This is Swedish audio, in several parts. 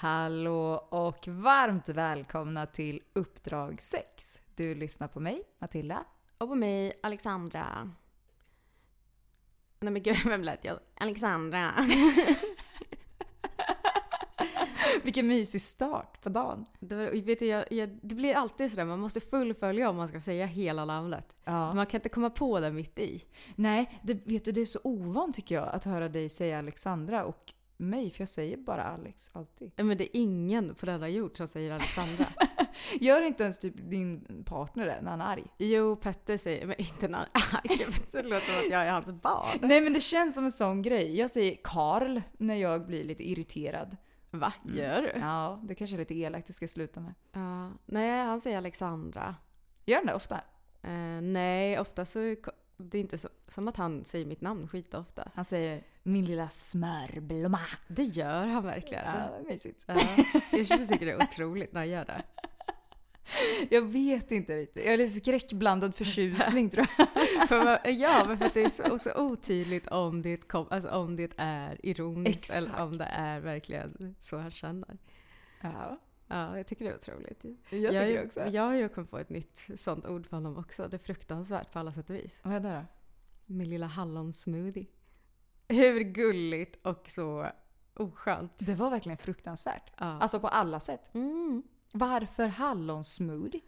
Hallå och varmt välkomna till Uppdrag 6. Du lyssnar på mig, Matilda. Och på mig, Alexandra. Nej men gud, vem lät jag? Alexandra. Vilken mysig start på dagen. Det, var, vet du, jag, jag, det blir alltid sådär, man måste fullfölja om man ska säga hela namnet. Ja. Man kan inte komma på det mitt i. Nej, det, vet du, det är så ovant tycker jag att höra dig säga Alexandra och mig, för jag säger bara Alex alltid. Men det är ingen på denna jord som säger Alexandra. Gör inte ens typ din partner det när han är arg? jo, Petter säger, men inte när han är arg. Det låter som att jag är hans barn. Nej men det känns som en sån grej. Jag säger Karl när jag blir lite irriterad. Va? Gör du? Ja, det kanske är lite elakt det ska jag sluta med. Ja. Nej, han säger Alexandra. Gör han det ofta? Eh, nej, ofta så det är inte så, som att han säger mitt namn skitofta. Han säger min lilla smörblomma. Det gör han verkligen. Ja, mysigt. Ja, jag tycker det är otroligt när han gör det. Jag vet inte riktigt. Jag är lite skräckblandad förtjusning tror jag. För, ja, men för det är så, också otydligt om det, kom, alltså om det är ironiskt eller om det är verkligen så han känner. Ja, Ja, jag tycker det är otroligt. jag tycker jag, det också. Jag har ju kommit på ett nytt sånt ord för honom också. Det är fruktansvärt på alla sätt och vis. Vad är det då? Min lilla hallonsmoothie. Hur gulligt och så oskönt. Det var verkligen fruktansvärt. Ja. Alltså på alla sätt. Mm. Varför hallonsmoothie?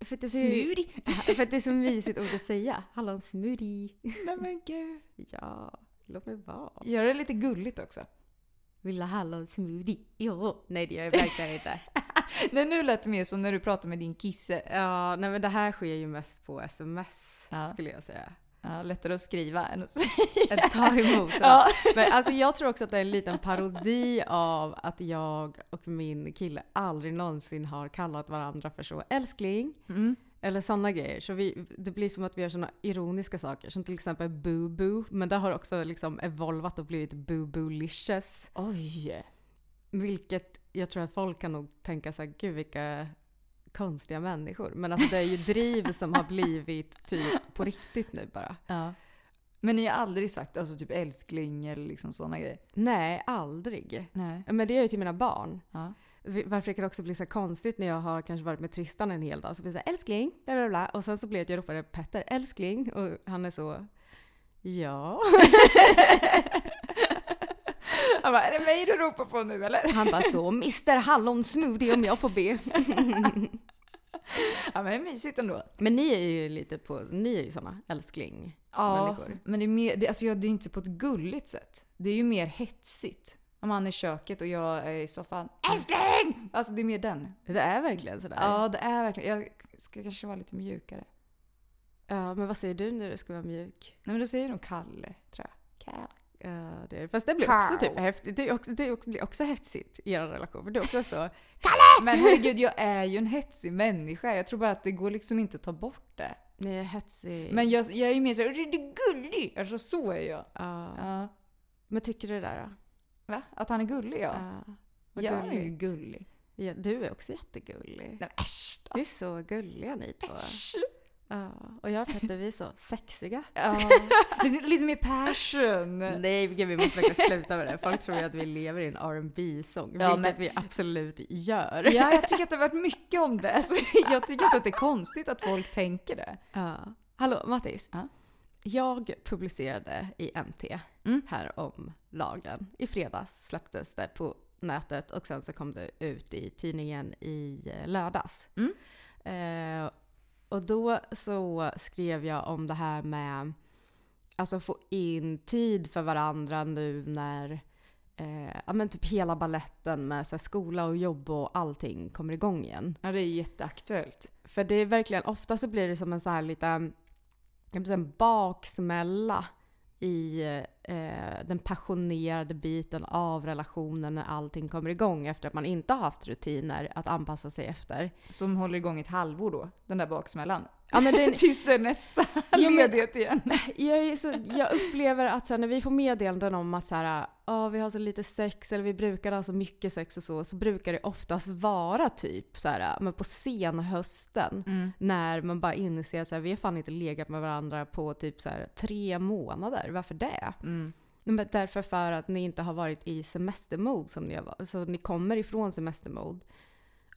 För, att det är så, Smoothie? för att det är så mysigt ord att säga. Hallonsmoothie. Nej men gud. Ja, låt mig vara. Gör det lite gulligt också. Vill ha hallonsmoothie? Jo. Nej, det gör jag verkligen inte. Nej nu lät det mer som när du pratar med din kisse. Ja, nej men det här sker ju mest på sms Ja. skulle jag säga. Ja, lättare att skriva än att säga. Jag tar emot. Ja. Men alltså jag tror också att det är en liten parodi av att jag och min kille aldrig någonsin har kallat varandra för så älskling. Mm. Eller sådana grejer. Så vi, det blir som att vi gör sådana ironiska saker. Som till exempel boo-boo. Men det har också liksom evolvat och blivit boo-boo-licious. Oj. Vilket jag tror att folk kan nog tänka sig, gud vilka konstiga människor. Men alltså det är ju driv som har blivit typ på riktigt nu bara. Ja. Men ni har aldrig sagt alltså typ älskling eller liksom sådana grejer? Nej, aldrig. Nej. Men det är ju till mina barn. Ja. Varför det kan också bli så konstigt när jag har kanske varit med Tristan en hel dag. Så blir det så här, älskling, bla bla bla. Och sen så blir det att jag ropar Petter, älskling. Och han är så, ja. Han bara, är det mig du ropar på nu eller? Han bara så, Mr Hallonsmoothie om jag får be. Ja men det är mysigt ändå. Men ni är ju lite på, ni är ju såna älskling Ja, människor. men det är, mer, det, alltså, det är inte på ett gulligt sätt. Det är ju mer hetsigt. Om han är i köket och jag är i soffan. Älskling! Alltså det är mer den. Det är verkligen sådär. Ja, det är verkligen. Jag ska kanske vara lite mjukare. Ja, men vad säger du när du ska vara mjuk? Nej men då säger de Kalle, tror jag. Kalle. Ja, det fast det blir också typ häftigt. Det, också, det också, blir också hetsigt i er relation. För är också så, Men herregud, jag är ju en hetsig människa. Jag tror bara att det går liksom inte att ta bort det. Ni är hetsig. Men jag, jag är ju mer såhär, du är gullig! Alltså så är jag. Ja. Ja. Men tycker du det där då? Va? Att han är gullig ja. Vad jag är ju gulligt. gullig. Ja, du är också jättegullig. Nej äsch då. Vi är så gulliga ni två. Äsch. Ja. Och jag och Petter, vi är så sexiga. Ja. lite, lite mer passion. Nej gud, vi måste verkligen sluta med det. Folk tror ju att vi lever i en rb sång Ja, vilket men- vi absolut gör. Ja, jag tycker att det har varit mycket om det. Alltså, jag tycker inte att det är konstigt att folk tänker det. Ja. Hallå Mattis. Ja. Jag publicerade i NT Mm. här om lagen. I fredags släpptes det på nätet och sen så kom det ut i tidningen i eh, lördags. Mm. Eh, och då så skrev jag om det här med alltså få in tid för varandra nu när eh, ja, men typ hela balletten med så här, skola och jobb och allting kommer igång igen. Ja, det är jätteaktuellt. För det är verkligen, ofta så blir det som en så här lite, en baksmälla i eh, den passionerade biten av relationen när allting kommer igång efter att man inte har haft rutiner att anpassa sig efter. Som håller igång ett halvår då, den där baksmällan. Ja, men det, Tills det är nästa ledighet igen. jag, så, jag upplever att så här, när vi får meddelanden om att så här, "Ja, vi har så lite sex eller vi brukar ha så mycket sex och så, så brukar det oftast vara typ så här, men på senhösten. Mm. När man bara inser att så här, vi har fan inte legat med varandra på typ så här, tre månader. Varför det? Mm. Men därför för att ni inte har varit i semestermode som ni har varit. Så ni kommer ifrån semestermode.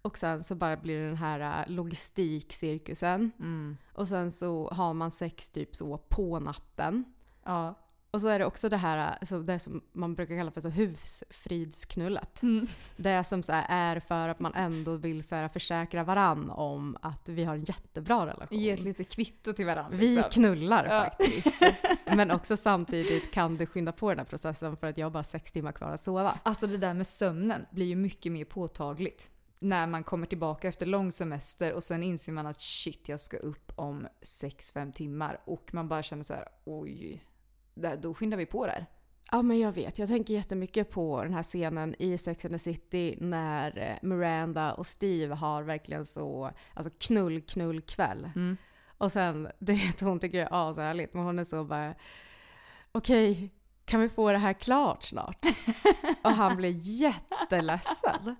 Och sen så bara blir det den här äh, logistikcirkusen. Mm. Och sen så har man sex typ så på natten. Ja. Och så är det också det här alltså det som man brukar kalla för så husfridsknullet. Mm. Det som så är för att man ändå vill så här försäkra varann om att vi har en jättebra relation. Ge ett litet kvitto till varandra. Vi liksom. knullar Ja. faktiskt. Men också samtidigt kan du skynda på den här processen för att jag har bara sex timmar kvar att sova. Alltså det där med sömnen blir ju mycket mer påtagligt. När man kommer tillbaka efter lång semester och sen inser man att shit, jag ska upp om 6-5 timmar. Och man bara känner så här: oj, där, då skyndar vi på där. Ja men jag vet, jag tänker jättemycket på den här scenen i Sex and the City när eh, Miranda och Steve har verkligen så, alltså knull knull kväll. Mm. Och sen, det vet hon tycker det är ashärligt, men hon är så bara okej, kan vi få det här klart snart? och han blir jätteledsen.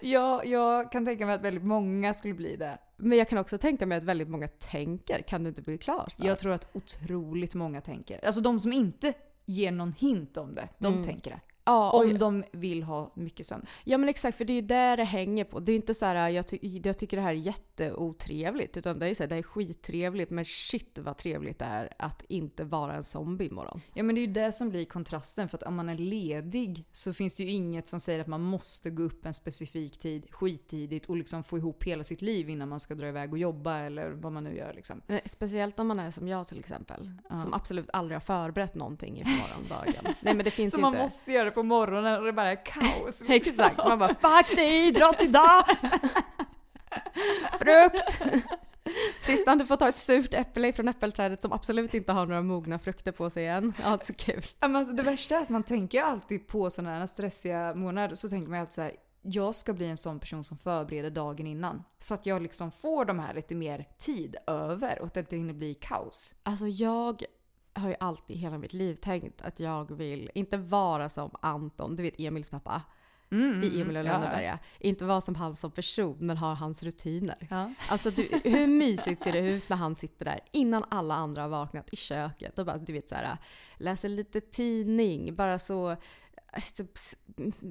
Ja, jag kan tänka mig att väldigt många skulle bli det. Men jag kan också tänka mig att väldigt många tänker, kan du inte bli klar snart? Jag tror att otroligt många tänker. Alltså de som inte ger någon hint om det, de Mm. tänker det. Ja, Om de vill ha mycket sömn. Ja men exakt, för det är ju där det hänger på. Det är inte så här, jag, ty- jag tycker det här är jätteotrevligt, utan det är så här, det är skittrevligt, men shit vad trevligt det är att inte vara en zombie imorgon. Ja men det är ju det som blir kontrasten för att om man är ledig så finns det ju inget som säger att man måste gå upp en specifik tid skittidigt och liksom få ihop hela sitt liv innan man ska dra iväg och jobba eller vad man nu gör liksom. Nej, Speciellt om man är som jag till exempel, Ja. som absolut aldrig har förberett någonting inför morgondagen. Nej men det finns Så ju man inte. måste göra på morgonen och det bara är kaos. Exakt, man bara 'fuck dig, idrott idag!' Frukt! Tristan du får ta ett surt äpple från äppelträdet som absolut inte har några mogna frukter på sig än. Ja, så kul. Men alltså det värsta är att man tänker alltid på sådana här stressiga månader så tänker man alltid så här. Jag ska bli en sån person som förbereder dagen innan. Så att jag liksom får de här lite mer tid över och att det inte hinner bli kaos. Alltså jag har ju alltid hela mitt liv tänkt att jag vill inte vara som Anton, du vet Emils pappa, Mm, i Emil och ja. Lönneberga. Inte vara som han som person, men ha hans rutiner. Ja. Alltså du, hur mysigt ser det ut när han sitter där innan alla andra har vaknat i köket och bara du vet så här, läser lite tidning, bara så s-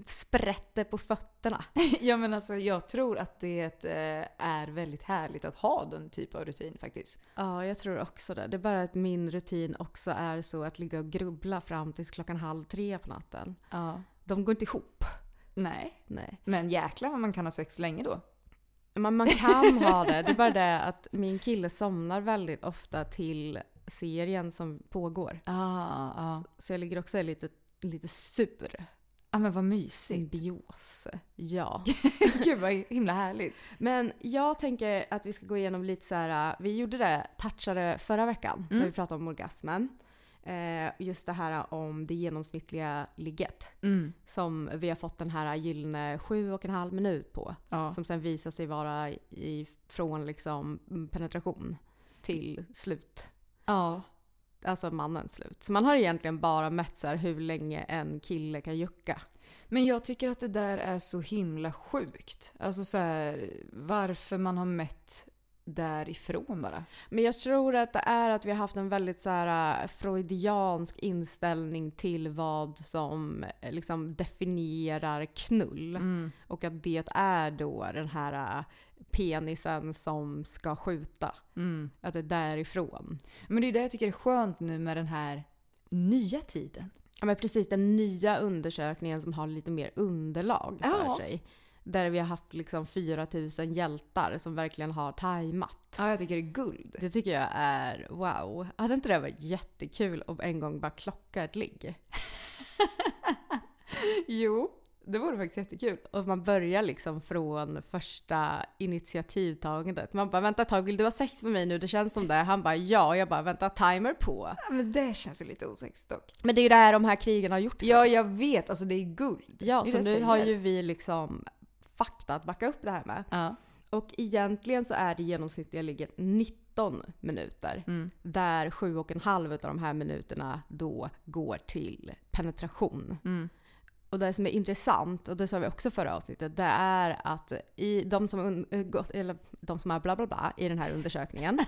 sprätter på fötterna. ja men alltså jag tror att det eh, är väldigt härligt att ha den typ av rutin faktiskt. Ja, jag tror också det. Det är bara att min rutin också är så att ligga och grubbla fram tills klockan halv tre på natten. Ja. De går inte ihop. Nej. Nej. Men jäklar vad man kan ha sex länge då. Man, man kan ha det. Det är bara det att min kille somnar väldigt ofta till serien som pågår. Ah, ah. Så jag ligger också är lite, lite sur. ah men vad mysigt. Symbios. Ja. Gud vad himla härligt. Men jag tänker att vi ska gå igenom lite så här. Vi gjorde det, touchade förra veckan när Mm. vi pratade om orgasmen. Eh, just det här om det genomsnittliga ligget. Mm. Som vi har fått den här gyllene sju och en halv minut på. Ja. Som sen visar sig vara i, från liksom penetration. till slut. Ja. Alltså mannens slut. Så man har egentligen bara mätt så här hur länge en kille kan jucka. Men jag tycker att det där är så himla sjukt. Alltså så här, varför man har mätt därifrån bara. Men jag tror att det är att vi har haft en väldigt så här äh, freudiansk inställning till vad som eh, liksom definierar knull. Mm. Och att det är då den här äh, penisen som ska skjuta. Mm. Att det är därifrån. Men det är det jag tycker är skönt nu med den här nya tiden. Ja men precis, den nya undersökningen som har lite mer underlag för Ja. sig. Där vi har haft liksom 4000 hjältar som verkligen har tajmat. Ja, jag tycker det är guld. Det tycker jag är wow. Hade inte det varit jättekul om en gång bara klocka ett ligg? Jo, det vore faktiskt jättekul. Och man börjar liksom från första initiativtagandet. Man bara vänta ett tag, vill du ha sex med mig nu? Det känns som det. Han bara ja. Jag bara vänta, timer på. Ja, men det känns ju lite osexigt dock. Men det är ju det här de här krigen har gjort Ja, jag vet. Alltså det är guld. Ja, Det så nu har ju vi liksom fakta att backa upp det här med. Ja. Och egentligen så är det genomsnittliga ligget 19 minuter. Mm. Där sju och en halv av de här minuterna då går till penetration. Mm. Och det som är intressant, och det sa vi också förra avsnittet, det är att i de som, eh, gått, eller de som är bla bla bla i den här undersökningen,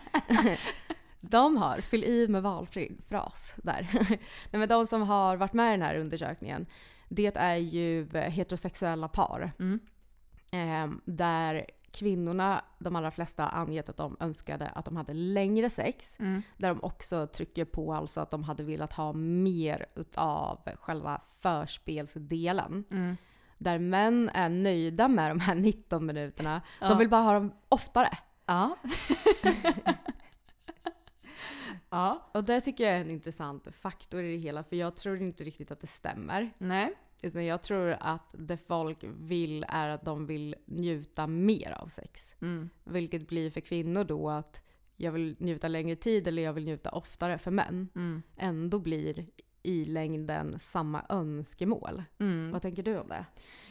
de har, fyll i med valfri fras där. Nej, men de som har varit med i den här undersökningen, det är ju heterosexuella par. Mm. Eh, där kvinnorna, de allra flesta, angett att de önskade att de hade längre sex. Mm. Där de också trycker på alltså att de hade velat ha mer utav själva förspelsdelen. Mm. Där män är nöjda med de här 19 minuterna. Ja. De vill bara ha dem oftare. Ja. ja. Och det tycker jag är en intressant faktor i det hela, för jag tror inte riktigt att det stämmer. Nej. Utan jag tror att det folk vill är att de vill njuta mer av sex. Mm. Vilket blir för kvinnor då att jag vill njuta längre tid eller jag vill njuta oftare för män. Mm. Ändå blir i längden samma önskemål. Mm. Vad tänker du om det?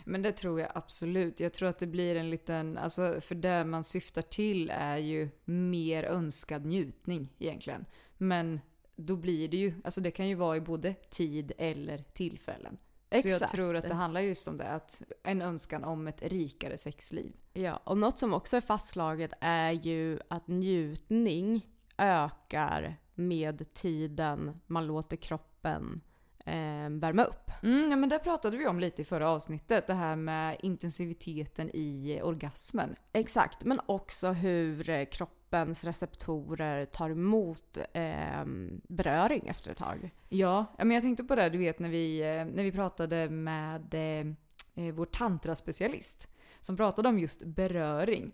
Men det tror jag absolut. Jag tror att det blir en liten, alltså för det man syftar till är ju mer önskad njutning egentligen. Men då blir det ju, alltså det kan ju vara i både tid eller tillfällen. Så jag Exakt. tror att det handlar just om det, att en önskan om ett rikare sexliv. Ja, och något som också är fastslaget är ju att njutning ökar med tiden man låter kroppen eh, värma upp. Mm, ja, men det pratade vi om lite i förra avsnittet, det här med intensiviteten i orgasmen. Exakt, men också hur eh, kroppens receptorer tar emot eh, beröring efter ett tag. Ja, men jag tänkte på det, du vet när vi, eh, när vi pratade med eh, eh, vår tantraspecialist som pratade om just beröring.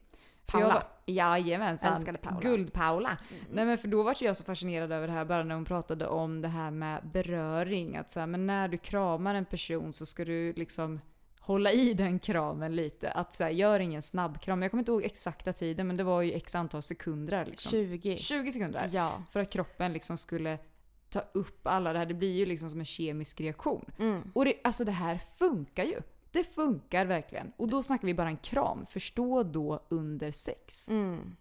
Paula. Var, jajamensan. Älskade Paula. Guld-Paula. Nej men för då var jag så fascinerad över det här bara när hon pratade om det här med beröring. Att så här, men när du kramar en person så ska du liksom hålla i den kramen lite. Att så här, gör ingen snabbkram. Jag kommer inte ihåg exakta tiden men det var ju x antal sekunder. Liksom. 20. 20 sekunder. Ja. För att kroppen liksom skulle ta upp alla det här. Det blir ju liksom som en kemisk reaktion. Mm. Och det, alltså det här funkar ju. Det funkar verkligen. Och då snackar vi bara en kram. Förstå då under sex. Mm.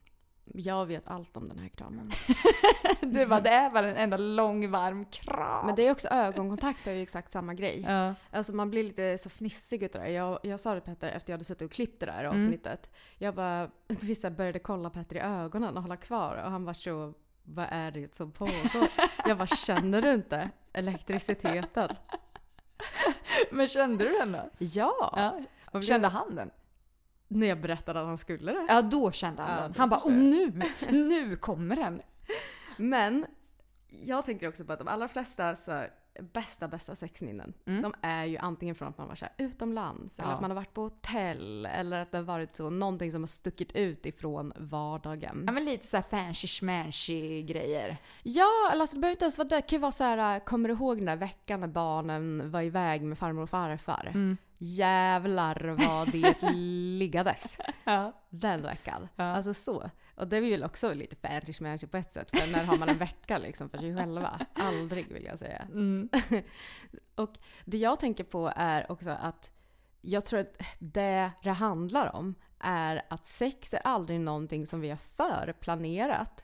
Jag vet allt om den här kramen. Det, bara, det är bara en enda lång varm kram. Men det är också ögonkontakt är ju exakt samma grej. Ja. Alltså man blir lite så fnissig utav det. Jag, jag sa det Petter efter jag hade suttit och klippt det där Mm. avsnittet. Jag bara, vissa började kolla Petter i ögonen och hålla kvar och han var så, vad är det som pågår? jag bara, känner du inte elektriciteten? Men kände du då? Ja! Ja. Kände han den? När jag berättade att han skulle det. Ja, då kände han Ja, den. Han bara jag." nu, nu kommer den. Men jag tänker också på att de allra flesta så, bästa, bästa sexminnen, Mm. de är ju antingen från att man var så utomlands, eller Ja. att man har varit på hotell, eller att det har varit så, någonting som har stuckit ut ifrån vardagen. Ja men lite såhär fancy schmancy grejer. Ja, eller alltså det behöver inte ens vara det. Det kan ju vara så här, kommer du ihåg den där veckan när barnen var iväg med farmor och farfar? Mm. Jävlar vad det liggades. Ja. Den veckan. Ja. Alltså så. Och det är väl också lite fancy schmancy på ett sätt. För när har man en vecka liksom för sig själva? Aldrig vill jag säga. Mm. Och det jag tänker på är också att jag tror att det det handlar om är att sex är aldrig någonting som vi har förplanerat.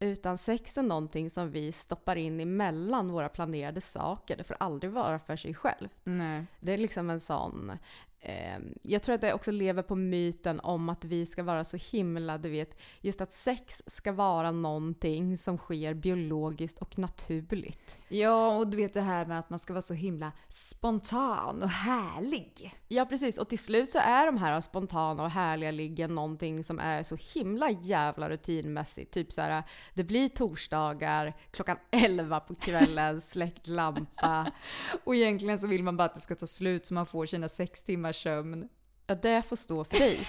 Utan sex är någonting som vi stoppar in emellan våra planerade saker. Det får aldrig vara för sig själv. Nej. Det är liksom en sån... Eh, jag tror att det också lever på myten om att vi ska vara så himla, du vet, just att sex ska vara någonting som sker biologiskt och naturligt. Ja, och du vet det här med att man ska vara så himla spontan och härlig. Ja precis, och till slut så är de här spontana och härliga liggen någonting som är så himla jävla rutinmässigt. Typ så här, det blir torsdagar klockan 11 på kvällen, släckt lampa. Och egentligen så vill man bara att det ska ta slut så man får sina sex timmars sömn. Ja, det får stå för dig.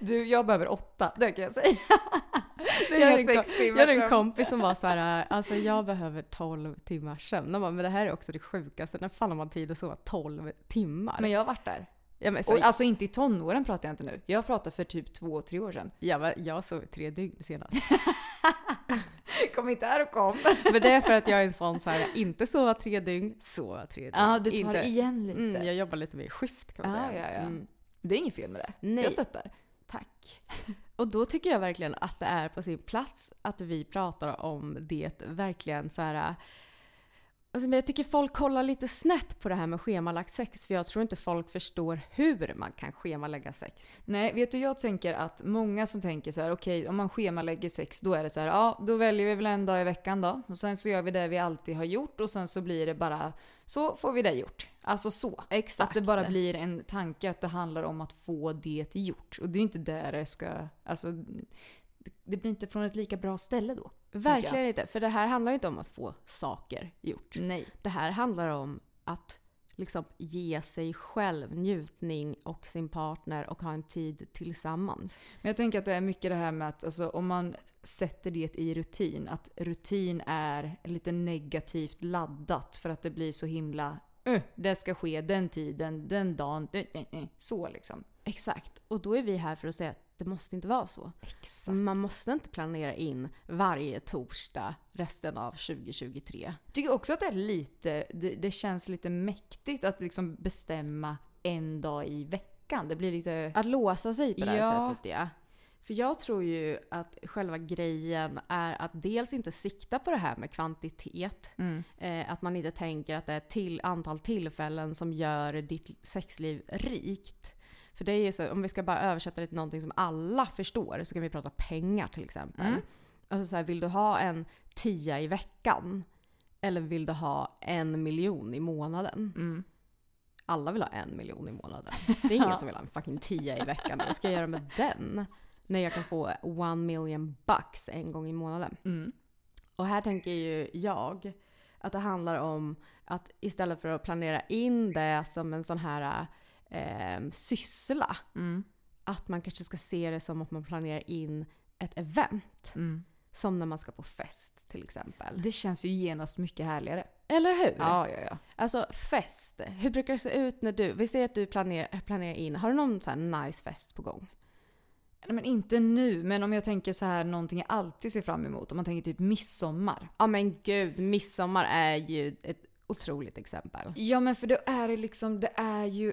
Du, jag behöver åtta, det kan jag säga. Det Jag är hade en, jag hade en kompis som var så här, alltså jag behöver 12 timmars sömn. De bara, men det här är också det sjukaste, när fan har man tid att sova 12 timmar? Men jag har varit där. ja, men, så, Och alltså inte i tonåren pratar jag inte nu. Jag pratar för typ två, tre år sedan. jag, var- jag sov tre dygn senast. Kom inte här och kom. men det är för att jag är en sån så här, inte sova tre dygn, sova tre dygn. Ja, du tar inte, igen lite. Mm, jag jobbar lite mer skift kan man Ja, säga. ja, ja. Mm, Det är inget fel med det. Nej. Jag stöttar. tack. Och då tycker jag verkligen att det är på sin plats att vi pratar om det verkligen så här. Alltså, men jag tycker folk kollar lite snett på det här med schemalagt sex för jag tror inte folk förstår hur man kan schemalägga sex. Nej, vet du, jag tänker att många som tänker så här, okej, om man schemalägger sex, då är det så här, ja, då väljer vi väl en dag i veckan då. Och sen så gör vi det vi alltid har gjort och sen så blir det bara, så får vi det gjort. Alltså så. Exakt. Att det bara blir en tanke att det handlar om att få det gjort. Och det är inte där det ska, alltså, det- blir inte från ett lika bra ställe då. Verkligen inte. För det här handlar ju inte om att få saker gjort. Nej. Det här handlar om att liksom ge sig själv njutning och sin partner och ha en tid tillsammans. Men jag tänker att det är mycket det här med att alltså, om man sätter det i rutin, att rutin är lite negativt laddat för att det blir så himla "Öh, det ska ske den tiden, den dagen, eh, eh", så liksom. Exakt. Och då är vi här för att säga det måste inte vara så. Exakt. Man måste inte planera in varje torsdag resten av 2023. Jag tycker också att det är lite, det, det känns lite mäktigt att liksom bestämma en dag i veckan. Det blir lite... Att låsa sig på det här Ja. sättet, ja. För jag tror ju att själva grejen är att dels inte sikta på det här med kvantitet. Mm. Eh, att man inte tänker att det är till antal tillfällen som gör ditt sexliv rikt. För det är ju så, om vi ska bara översätta det till någonting som alla förstår så kan vi prata pengar till exempel. Mm. Alltså så här, vill du ha en tia i veckan? Eller vill du ha en miljon i månaden? Mm. Alla vill ha en miljon i månaden. Det är ingen som vill ha en fucking tia i veckan. Vad ska jag göra med den? När jag kan få one million bucks en gång i månaden. Mm. Och här tänker ju jag att det handlar om att istället för att planera in det som en sån här eh, syssla, Mm. att man kanske ska se det som att man planerar in ett event. Mm. Som när man ska på fest till exempel. Det känns ju genast mycket härligare. Eller hur? Ja, ja, ja. Alltså fest, hur brukar det se ut när du, vi säger att du planerar, planerar in, har du någon sån här nice fest på gång? Nej, men inte nu, men om jag tänker så här någonting jag alltid ser fram emot. Om man tänker typ midsommar. Ja men gud, midsommar är ju ett otroligt exempel. Ja men för då är det liksom, det är ju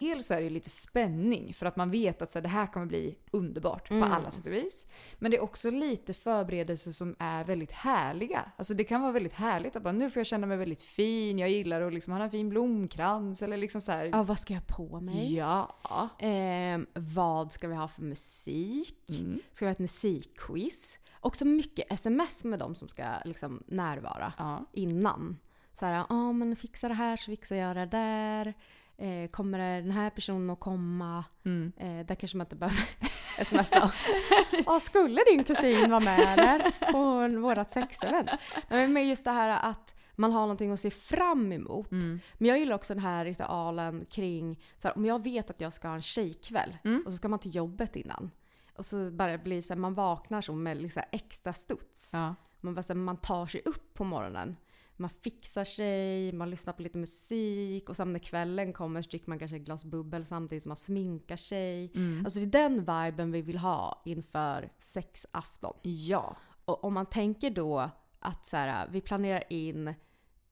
dels så är det lite spänning för att man vet att så här, det här kommer bli underbart Mm. på alla sätt och vis. Men det är också lite förberedelser som är väldigt härliga. Alltså det kan vara väldigt härligt att bara, nu får jag känna mig väldigt fin, jag gillar att liksom ha en fin blomkrans eller liksom så här. Ja, vad ska jag ha på mig? Ja. Ehm, vad ska vi ha för musik? Mm. Ska vi ha ett musikquiz? Också mycket sms med de som ska liksom närvara Ja. innan. Så här, ja men fixa det här så fixar jag det där. Eh, kommer den här personen att komma? Mm. Eh, där kanske man inte behöver smsa. Ja, skulle din kusin vara med där på vårat sexevent? Men just det här att man har någonting att se fram emot. Mm. Men jag gillar också den här ritualen kring, så här, om jag vet att jag ska ha en tjejkväll Mm. och så ska man till jobbet innan. Och så bara blir så här, man vaknar så med liksom extra studs. Ja. Man, bara, så här, man tar sig upp på morgonen. Man fixar sig, man lyssnar på lite musik och sen när kvällen kommer så dricker man kanske ett glas bubbel samtidigt som man sminkar sig. Mm. Alltså det är den viben vi vill ha inför sexafton. Ja. Och om man tänker då att så här, vi planerar in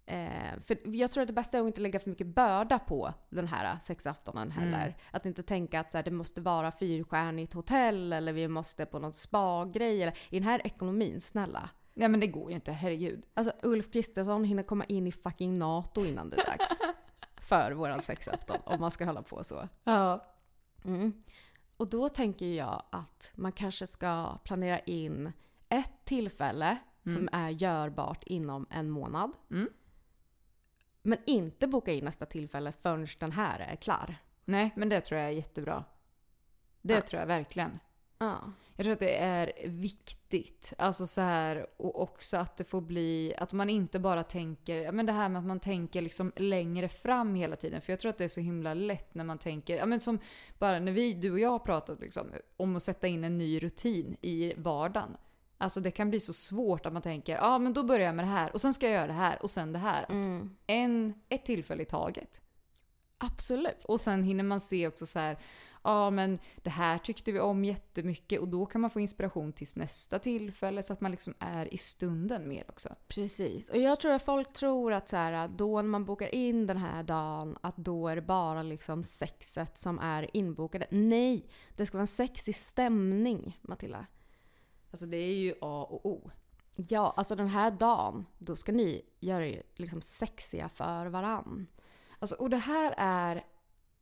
eh, för jag tror att det bästa är att inte lägga för mycket börda på den här sexaftonen heller. Mm. Att inte tänka att så här, det måste vara fyrstjärnigt hotell eller vi måste på någon spa-grej. Eller, I den här ekonomin, snälla. Nej men det går ju inte, herregud. Alltså Ulf Kristersson hinner komma in i fucking NATO innan det är dags. för våran sexafton, om man ska hålla på så. Ja. Mm. Och då tänker jag att man kanske ska planera in ett tillfälle som är görbart inom en månad. Mm. Men inte boka in nästa tillfälle förrän den här är klar. Nej men det tror jag är jättebra. Det Ja. tror jag verkligen. Ja. Jag tror att det är viktigt. Alltså så här, och också att det får bli, att man inte bara tänker, men det här med att man tänker liksom längre fram hela tiden. För jag tror att det är så himla lätt när man tänker, ja men som bara när vi, du och jag har pratat liksom, om att sätta in en ny rutin i vardagen. Alltså det kan bli så svårt att man tänker, ja men då börjar jag med det här och sen ska jag göra det här och sen det här. Mm. en, ett tillfälle i taget. Absolut. Och sen hinner man se också så här, ja men det här tyckte vi om jättemycket och då kan man få inspiration tills nästa tillfälle så att man liksom är i stunden mer också. Precis. Och jag tror att folk tror att så här, då när man bokar in den här dagen, att då är det bara liksom sexet som är inbokade. Nej! Det ska vara en sexig stämning, Matilda. Alltså det är ju A och O. Ja, alltså den här dagen, då ska ni göra er liksom sexiga för varann. Alltså, och det här är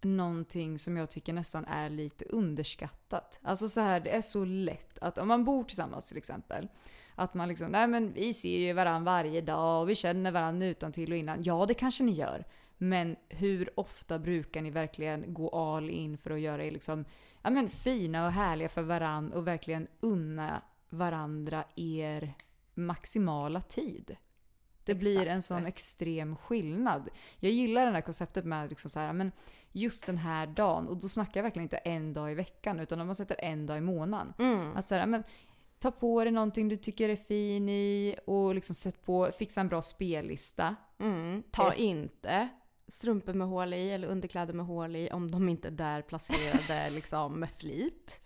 någonting som jag tycker nästan är lite underskattat. Alltså så här, det är så lätt att om man bor tillsammans till exempel. Att man liksom, nej men vi ser ju varandra varje dag och vi känner varandra utan till och innan. Ja, det kanske ni gör. Men hur ofta brukar ni verkligen gå all in för att göra er liksom, ja men fina och härliga för varandra och verkligen unna varandra er maximala tid? Det blir en sån extrem skillnad. Jag gillar det här konceptet med liksom så här, men just den här dagen, och då snackar jag verkligen inte en dag i veckan utan om man sätter en dag i månaden. Mm. Att så här, men, ta på dig någonting du tycker är fin i och liksom sätt på, fixa en bra spellista. Mm. Ta Yes. inte strumpor med hål i eller underkläder med hål i om de inte är där placerade liksom med flit.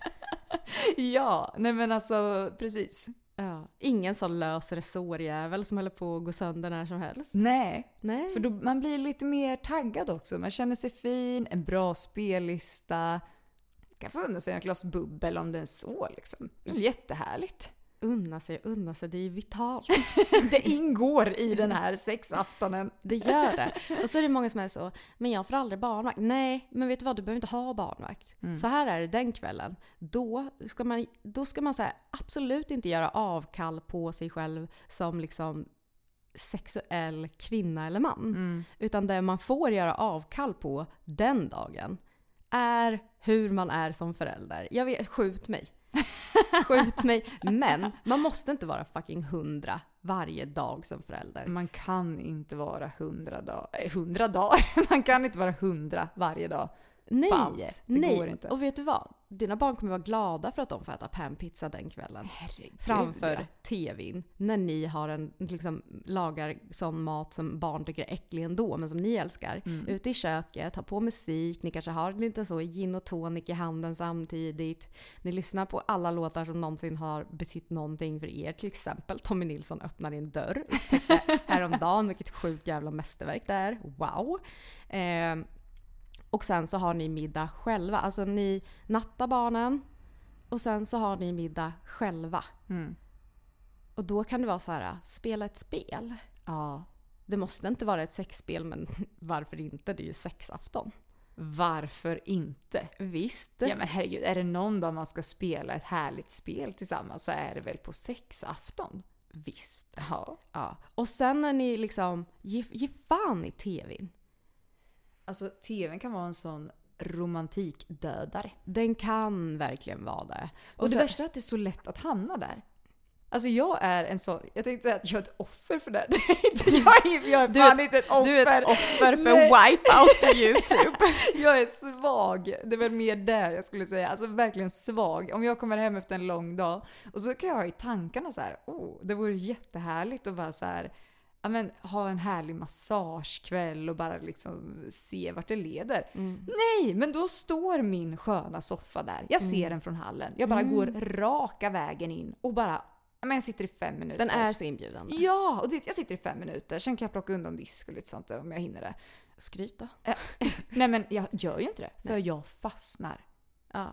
ja, nej men alltså precis. Ja. Ingen sån lös resårjävel som håller på att gå sönder när som helst. Nej, Nej. för då, man blir lite mer taggad också. Man känner sig fin, en bra spellista. kan få unna sig ett glas bubbel om det är så liksom. Det är väl jättehärligt. Unna sig, unna sig, det är ju vitalt. Det ingår i den här sexaftonen. Det gör det. Och så är det många som är så, men jag får aldrig barnvakt. Nej, men vet du vad, du behöver inte ha barnvakt. Så här är det den kvällen. Då ska man, då ska man så här, absolut inte göra avkall på sig själv som liksom sexuell kvinna eller man. Utan det man får göra avkall på den dagen är hur man är som förälder. Jag vet, skjut mig. Skjut mig. Men man måste inte vara fucking hundra varje dag som förälder. Man kan inte vara hundra dagar. Eh, hundra dagar? Man kan inte vara hundra varje dag. Nej, på allt. Det nej. går inte. Och vet du vad? Dina barn kommer vara glada för att de får äta panpizza den kvällen. Herregud. Framför tvn. När ni har en, liksom, lagar sån mat som barn tycker är äcklig ändå, men som ni älskar. Mm. Ute i köket, har på musik, ni kanske har lite så gin och tonic i handen samtidigt. Ni lyssnar på alla låtar som någonsin har betytt någonting för er. Till exempel Tommy Nilsson öppnar en dörr. Häromdagen vilket sjukt jävla mästerverk det är. Wow! Eh, Och sen så har ni middag själva. Alltså ni nattar barnen och sen så har ni middag själva. Mm. Och då kan det vara så här, spela ett spel. Ja. Det måste inte vara ett sexspel men varför inte? Det är ju sexafton. Varför inte? Visst. Ja men herregud, är det någon dag man ska spela ett härligt spel tillsammans så är det väl på sexafton? Visst. Ja. Ja. Och sen när ni liksom, ge, ge fan i tvn. Alltså tvn kan vara en sån romantikdödare. Den kan verkligen vara det. Och, det så- värsta är att det är så lätt att hamna där. Alltså jag är en sån, jag tänkte säga att jag är ett offer för det. Jag, är, jag är Du fan inte ett offer. Du är ett offer för Nej. wipeout på YouTube. Jag är svag. Det väl mer det jag skulle säga. Alltså verkligen svag. Om jag kommer hem efter en lång dag och så kan jag ha i tankarna så här, oh, det vore jättehärligt att bara så här, ja men ha en härlig massagekväll och bara liksom se vart det leder. Nej, men då står min sköna soffa där. Jag ser den från hallen. Jag bara går raka vägen in och bara, men jag sitter i fem minuter. Den är så inbjudande. Ja, och det, jag sitter i fem minuter. Sen kan jag plocka undan disk och lite sånt om jag hinner det. Skryt då. Eh, Nej men jag gör ju inte det, för jag fastnar. Ja.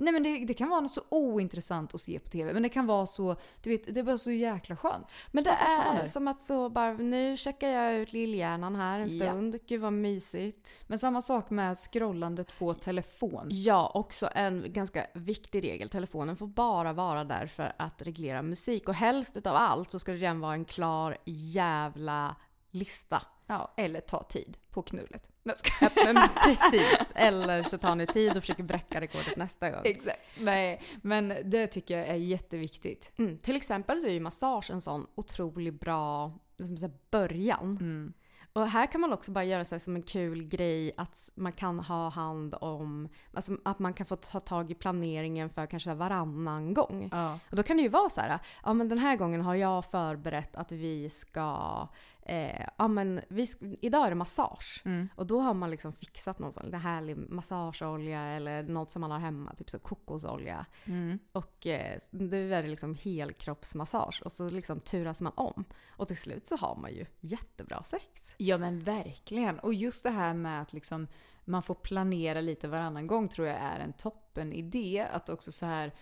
Nej men det, det kan vara något så ointressant att se på TV, men det kan vara så, du vet, det är bara så jäkla skönt. Men Så det är som att så bara, nu checkar jag ut lillhjärnan här en Ja. stund. Gud vad mysigt. Men samma sak med scrollandet på telefon. Ja, också en ganska viktig regel. Telefonen får bara vara där för att reglera musik. Och helst utav allt så ska det redan vara en klar jävla lista. Ja, eller ta tid på knullet. Nej, Ja, men precis. Eller så tar ni tid och försöker bräcka rekordet nästa gång. Exakt. Nej, men det tycker jag är jätteviktigt. Mm. Till exempel så är ju massage en sån otroligt bra man säga, början. Mm. Och här kan man också bara göra sig som en kul grej att man kan ha hand om, alltså att man kan få ta tag i planeringen för kanske varannan gång. Ja. Och då kan det ju vara så här, ja men den här gången har jag förberett att vi ska, eh, ja men vi idag är det massage. Mm. Och då har man liksom fixat någon sån härlig massageolja eller något som man har hemma, typ så kokosolja. Mm. Och eh, nu är det liksom helkroppsmassage och så liksom turas man om. Och till slut så har man ju jättebra sex. Ja men verkligen. Och just det här med att liksom man får planera lite varannan gång tror jag är en toppen idé. Att också så här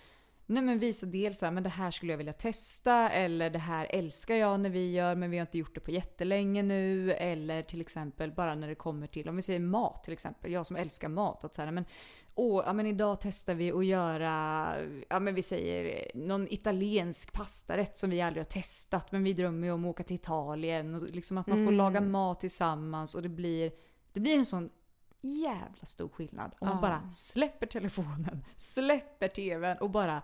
Nej men visa dels så här, men det här skulle jag vilja testa eller det här älskar jag när vi gör men vi har inte gjort det på jättelänge nu. Eller till exempel bara när det kommer till, om vi säger mat till exempel. Jag som älskar mat. Att så här, men, åh, ja, men idag testar vi att göra, ja men vi säger någon italiensk pastarätt som vi aldrig har testat. Men vi drömmer ju om att åka till Italien. Och liksom att man får laga mat tillsammans och det blir, det blir en sån jävla stor skillnad om man Ja. bara släpper telefonen, släpper tvn och bara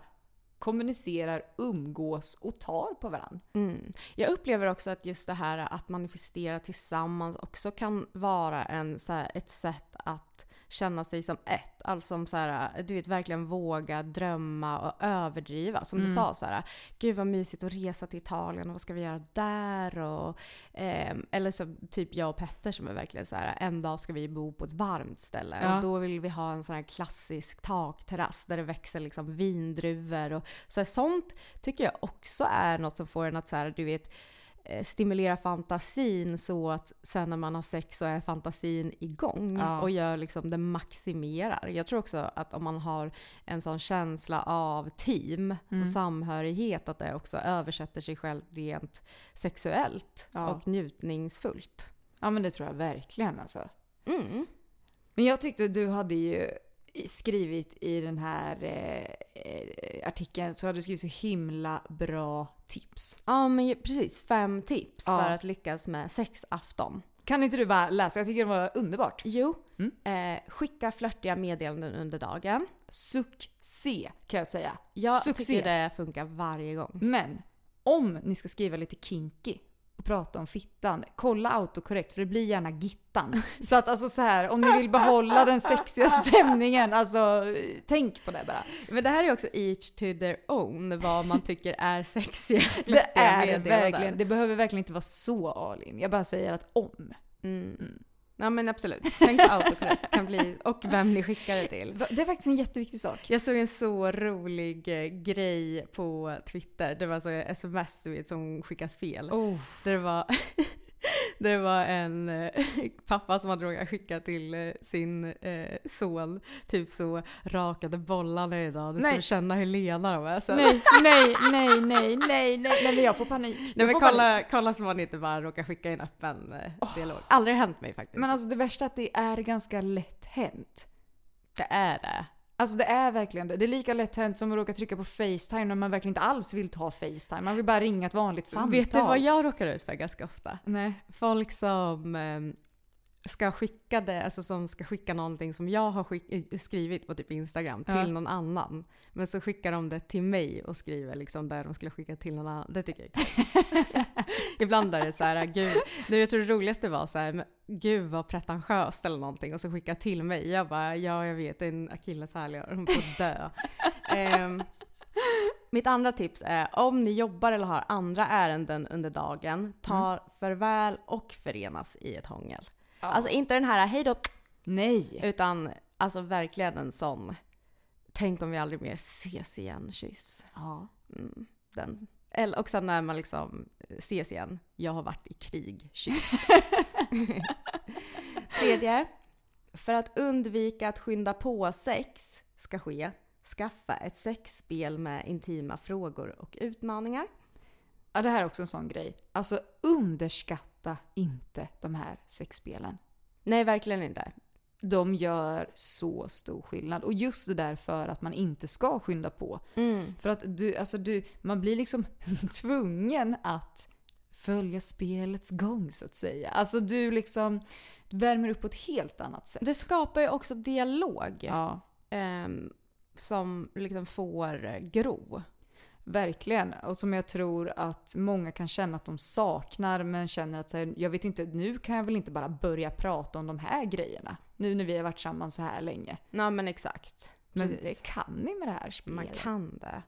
kommunicerar, umgås och tar på varandra. Mm. Jag upplever också att just det här att manifestera tillsammans också kan vara en, så här, ett sätt att känna sig som ett. Alltså som så här, du vet verkligen våga drömma och överdriva. Som du sa så här, gud vad mysigt att resa till Italien och vad ska vi göra där? Och, ehm, eller så typ jag och Petter som är verkligen så här, en dag ska vi bo på ett varmt ställe. Ja. Och då vill vi ha en sån här klassisk takterrass där det växer liksom vindruvor och så här, sånt tycker jag också är något som får en att så här, du vet eh, stimulera fantasin så att sen när man har sex så är fantasin igång Ja. och gör liksom det maximerar. Jag tror också att om man har en sån känsla av team Mm. och samhörighet att det också översätter sig själv rent sexuellt Ja. och njutningsfullt. Ja men det tror jag verkligen alltså. Mm. Men jag tyckte du hade ju skrivit i den här eh, eh, artikeln så hade du skrivit så himla bra tips. Ja men precis, fem tips Ja. för att lyckas med sexafton. Kan inte du bara läsa? Jag tycker det var underbart. Jo, Mm. eh, skicka flörtiga meddelanden under dagen. Succé kan jag säga. Jag Succé. tycker det funkar varje gång. Men om ni ska skriva lite kinky prata om fittan, kolla autokorrekt för det blir gärna gittan. Så att alltså så här, om ni vill behålla den sexiga stämningen, alltså tänk på det bara. Men det här är också each to their own, vad man tycker är sexiga Det är det verkligen. Det behöver verkligen inte vara så all in. Jag bara säger att om. Mm. Ja men absolut. Tänk på autokorrekt kan bli, och vem ni skickar det till. Det är faktiskt en jätteviktig sak. Jag såg en så rolig eh, grej på Twitter. Det var så sms du vet, som skickas fel. Oh. Där det var, Det var en eh, pappa som hade råkat skicka till eh, sin eh, son, typ så rakade bollarna idag, du ska Nej. känna hur lena de är sen. Nej, nej, nej, nej, nej, nej, nej, men jag får panik. Nej Jag men får kolla, panik. kolla så man inte bara råkar skicka en öppen eh, dialog. Aldrig hänt mig faktiskt. Men alltså det värsta är att det är ganska lätt hänt. det är det. Alltså det är verkligen det. Det är lika lätt hänt som att råka trycka på Facetime när man verkligen inte alls vill ta Facetime. Man vill bara ringa ett vanligt samtal. Vet du vad jag råkar ut för ganska ofta? Nej. Folk som eh, ska skicka det, alltså som ska skicka någonting som jag har skick- eh, skrivit på typ Instagram till Ja. någon annan. Men så skickar de det till mig och skriver liksom där de skulle skicka till någon annan. Det tycker jag är kul. Ibland är det så här, gud, det jag tror det roligaste var så här, gud vad pretentiöst eller någonting och så skicka till mig. Jag bara, ja jag vet, det är en akilleshäl, hon får dö. Ehm, mitt andra tips är om ni jobbar eller har andra ärenden under dagen, ta farväl och förenas i ett hångel. Alltså inte den här hej då, Nej. utan alltså verkligen en sån tänk om vi aldrig mer ses igen, kyss. Ja. Mm, den. Eller också när man liksom ses igen, jag har varit i krig, kyss. Tredje, för att undvika att skynda på sex ska ske, skaffa ett sexspel med intima frågor och utmaningar. ja, det här är också en sån grej. Alltså underskatta inte de här sexspelen. Nej, verkligen inte. De gör så stor skillnad. Och just det där för att man inte ska skynda på. För att du, alltså du, man blir liksom tvungen att följa spelets gång så att säga. Alltså du liksom värmer upp på ett helt annat sätt. Det skapar ju också dialog Ja, ehm, som liksom får gro. Verkligen. Och som jag tror att många kan känna att de saknar men känner att så här, jag vet inte, nu kan jag väl inte bara börja prata om de här grejerna. Nu när vi har varit samman så här länge. Ja men exakt. Men Precis. det kan ni med det här spelet. Man kan det.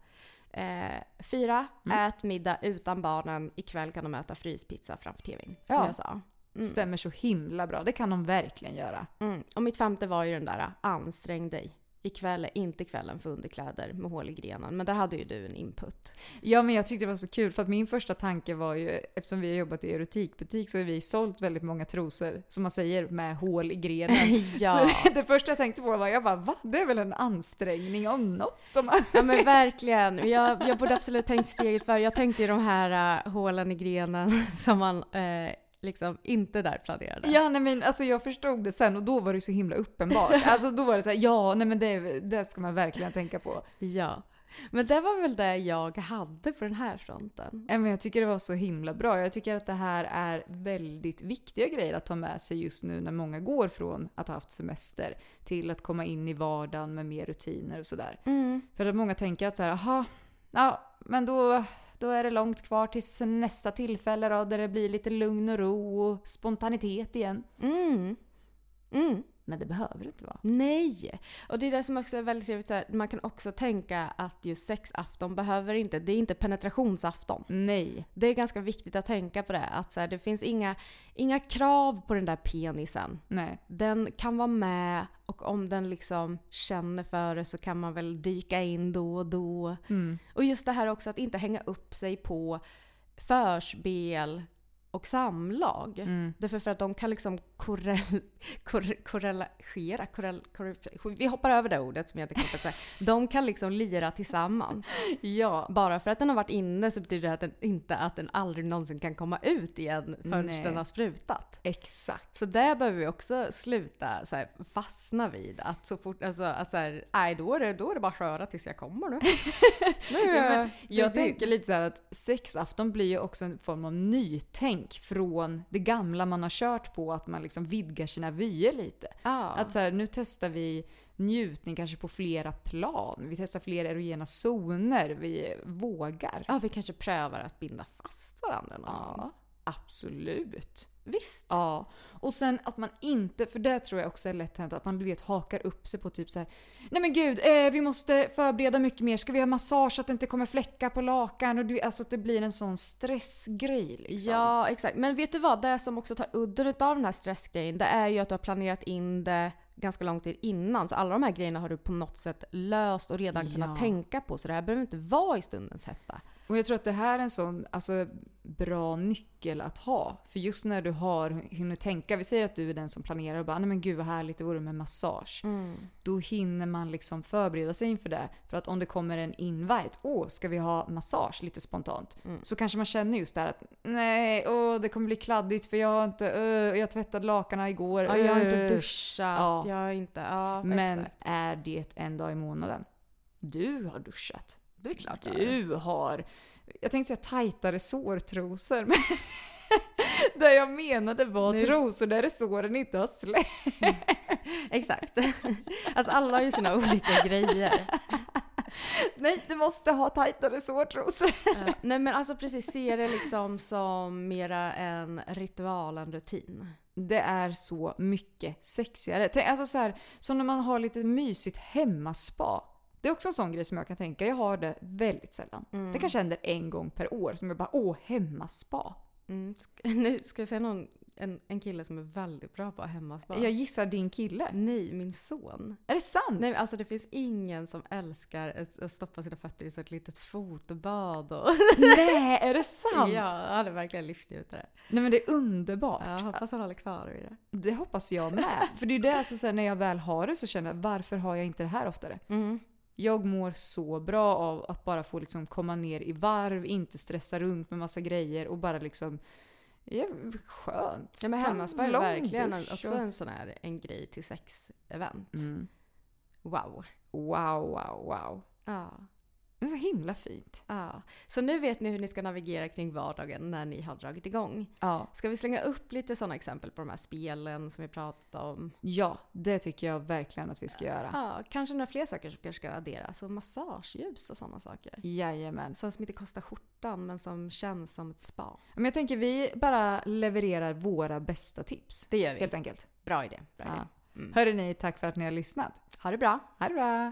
Eh, fyra, Mm. ät middag utan barnen. Ikväll kan de äta fryspizza framför tvn. Som Ja. jag sa. Stämmer så himla bra. Det kan de verkligen göra. Mm. Och mitt femte var ju den där ansträng dig. Ikväll är inte kvällen för underkläder med hål i grenen. Men där hade ju du en input. Ja men jag tyckte det var så kul för att min första tanke var ju, eftersom vi har jobbat i erotikbutik så har vi sålt väldigt många trosor, som man säger, med hål i grenen. Ja. Så det första jag tänkte på var, jag bara va? Det är väl en ansträngning om något? Här. Ja men verkligen. Jag, jag borde absolut tänkt steget för Jag tänkte i de här uh, hålen i grenen som man eh, liksom inte där planerade. Ja nej men alltså jag förstod det sen och då var det så himla uppenbart. Alltså då var det så här, ja nej men det, det ska man verkligen tänka på. Ja. Men det var väl det jag hade på den här fronten. Men jag tycker det var så himla bra. Jag tycker att det här är väldigt viktiga grejer att ta med sig just nu när många går från att ha haft semester till att komma in i vardagen med mer rutiner och sådär. För att många tänker att så här, aha, ja men då, då är det långt kvar tills nästa tillfälle då där det blir lite lugn och ro och spontanitet igen. Mm. Mm. Men det behöver det inte vara. Nej! Och det är det som också är väldigt trevligt, så här, man kan också tänka att just sexafton behöver inte, det är inte penetrationsafton. Nej. Det är ganska viktigt att tänka på det, att så här, det finns inga, inga krav på den där penisen. Nej. Den kan vara med och om den liksom känner för det så kan man väl dyka in då och då. Och just det här också att inte hänga upp sig på förspel och samlag. Därför för att de kan liksom korrel, korre, korrelagera, korrel, korrel, vi hoppar över det ordet som jag inte kan säga. De kan liksom lira tillsammans. Ja. Bara för att den har varit inne så betyder det att den, inte att den aldrig någonsin kan komma ut igen förrän Nej. den har sprutat. Exakt. Så där behöver vi också sluta så här, fastna vid att så fort, alltså att så här, nej då är det, då är det bara att köra tills jag kommer nu. nu Ja, men jag det- tänker lite så här att sexafton blir ju också en form av nytänk från det gamla man har kört på, att man liksom vidgar sina vyer lite. Ja. Att så här, nu testar vi njutning kanske på flera plan. Vi testar fler erogena zoner. Vi vågar. ja, vi kanske prövar att binda fast varandra någon. Ja, absolut. Visst. Ja, och sen att man inte, för det tror jag också är lätt hänt, att man du vet hakar upp sig på typ så här. Nej men gud, eh, vi måste förbereda mycket mer. Ska vi ha massage så att det inte kommer fläckar på lakan? Och du, alltså att det blir en sån stressgrej liksom. Ja, exakt. Men vet du vad? Det som också tar udden av den här stressgrejen, det är ju att du har planerat in det ganska lång tid innan. Så alla de här grejerna har du på något sätt löst och redan Ja. kunnat tänka på. Så det här behöver inte vara i stundens hetta. Och jag tror att det här är en sån alltså, bra nyckel att ha. För just när du har hunnit tänka, vi säger att du är den som planerar och bara nej men gud vad härligt det vore med massage. Då hinner man liksom förbereda sig inför det. För att om det kommer en invite, åh ska vi ha massage lite spontant. Så kanske man känner just det här att nej, åh det kommer bli kladdigt för jag har inte, öh, jag tvättade lakanen igår. Ja, jag har inte öh." duschat, Ja. jag har inte... Ja, Men exakt. är det en dag i månaden? Du har duschat. Det är klart. Du har, jag tänkte säga tajtare sårtrosor, men det jag menade var Nu- trosor där såren inte har släppt. Exakt. Alltså alla har ju sina olika grejer. Nej, du måste ha tajtare sårtrosor. Ja, nej men alltså precis, se det liksom som mera en ritual, en rutin. Det är så mycket sexigare. Tänk, alltså så här, som när man har lite mysigt hemmaspa. Det är också en sån grej som jag kan tänka, jag har det väldigt sällan. Det kanske händer en gång per år som jag bara åh, hemmaspa. Mm. Nu ska jag säga någon, en, en kille som är väldigt bra på hemmaspa. Jag gissar din kille. Nej, min son. Är det sant? Nej, alltså det finns ingen som älskar att- stoppa sina fötter i så ett litet fotbad och... Nej, är det sant? ja, han är verkligen livsnjutare. Nej men det är underbart. Jag hoppas han håller kvar vid det. Det hoppas jag med. För det är det, alltså, så här, när jag väl har det så känner jag varför har jag inte det här oftare? Mm. Jag mår så bra av att bara få liksom komma ner i varv, inte stressa runt med massa grejer och bara liksom... Ja, skönt. Ja men hemmaspa är verkligen en, dusch också och- en sån här en grej till sex-event. Mm. Wow. Wow, wow, wow. Ja. Det är så himla fint. Ja. Så nu vet ni hur ni ska navigera kring vardagen när ni har dragit igång. Ja. Ska vi slänga upp lite sådana exempel på de här spelen som vi pratade om? ja, det tycker jag verkligen att vi ska göra. Ja, kanske några fler saker som kanske ska adderas. Massageljus och sådana saker. Jajamän. Sånt som inte kostar skjortan men som känns som ett spa. Men jag tänker vi bara levererar våra bästa tips. Det gör vi. Helt enkelt. Bra idé. Bra idé. Ja. Mm. Hörrni, ni, tack för att ni har lyssnat. Ha det bra. Ha det bra!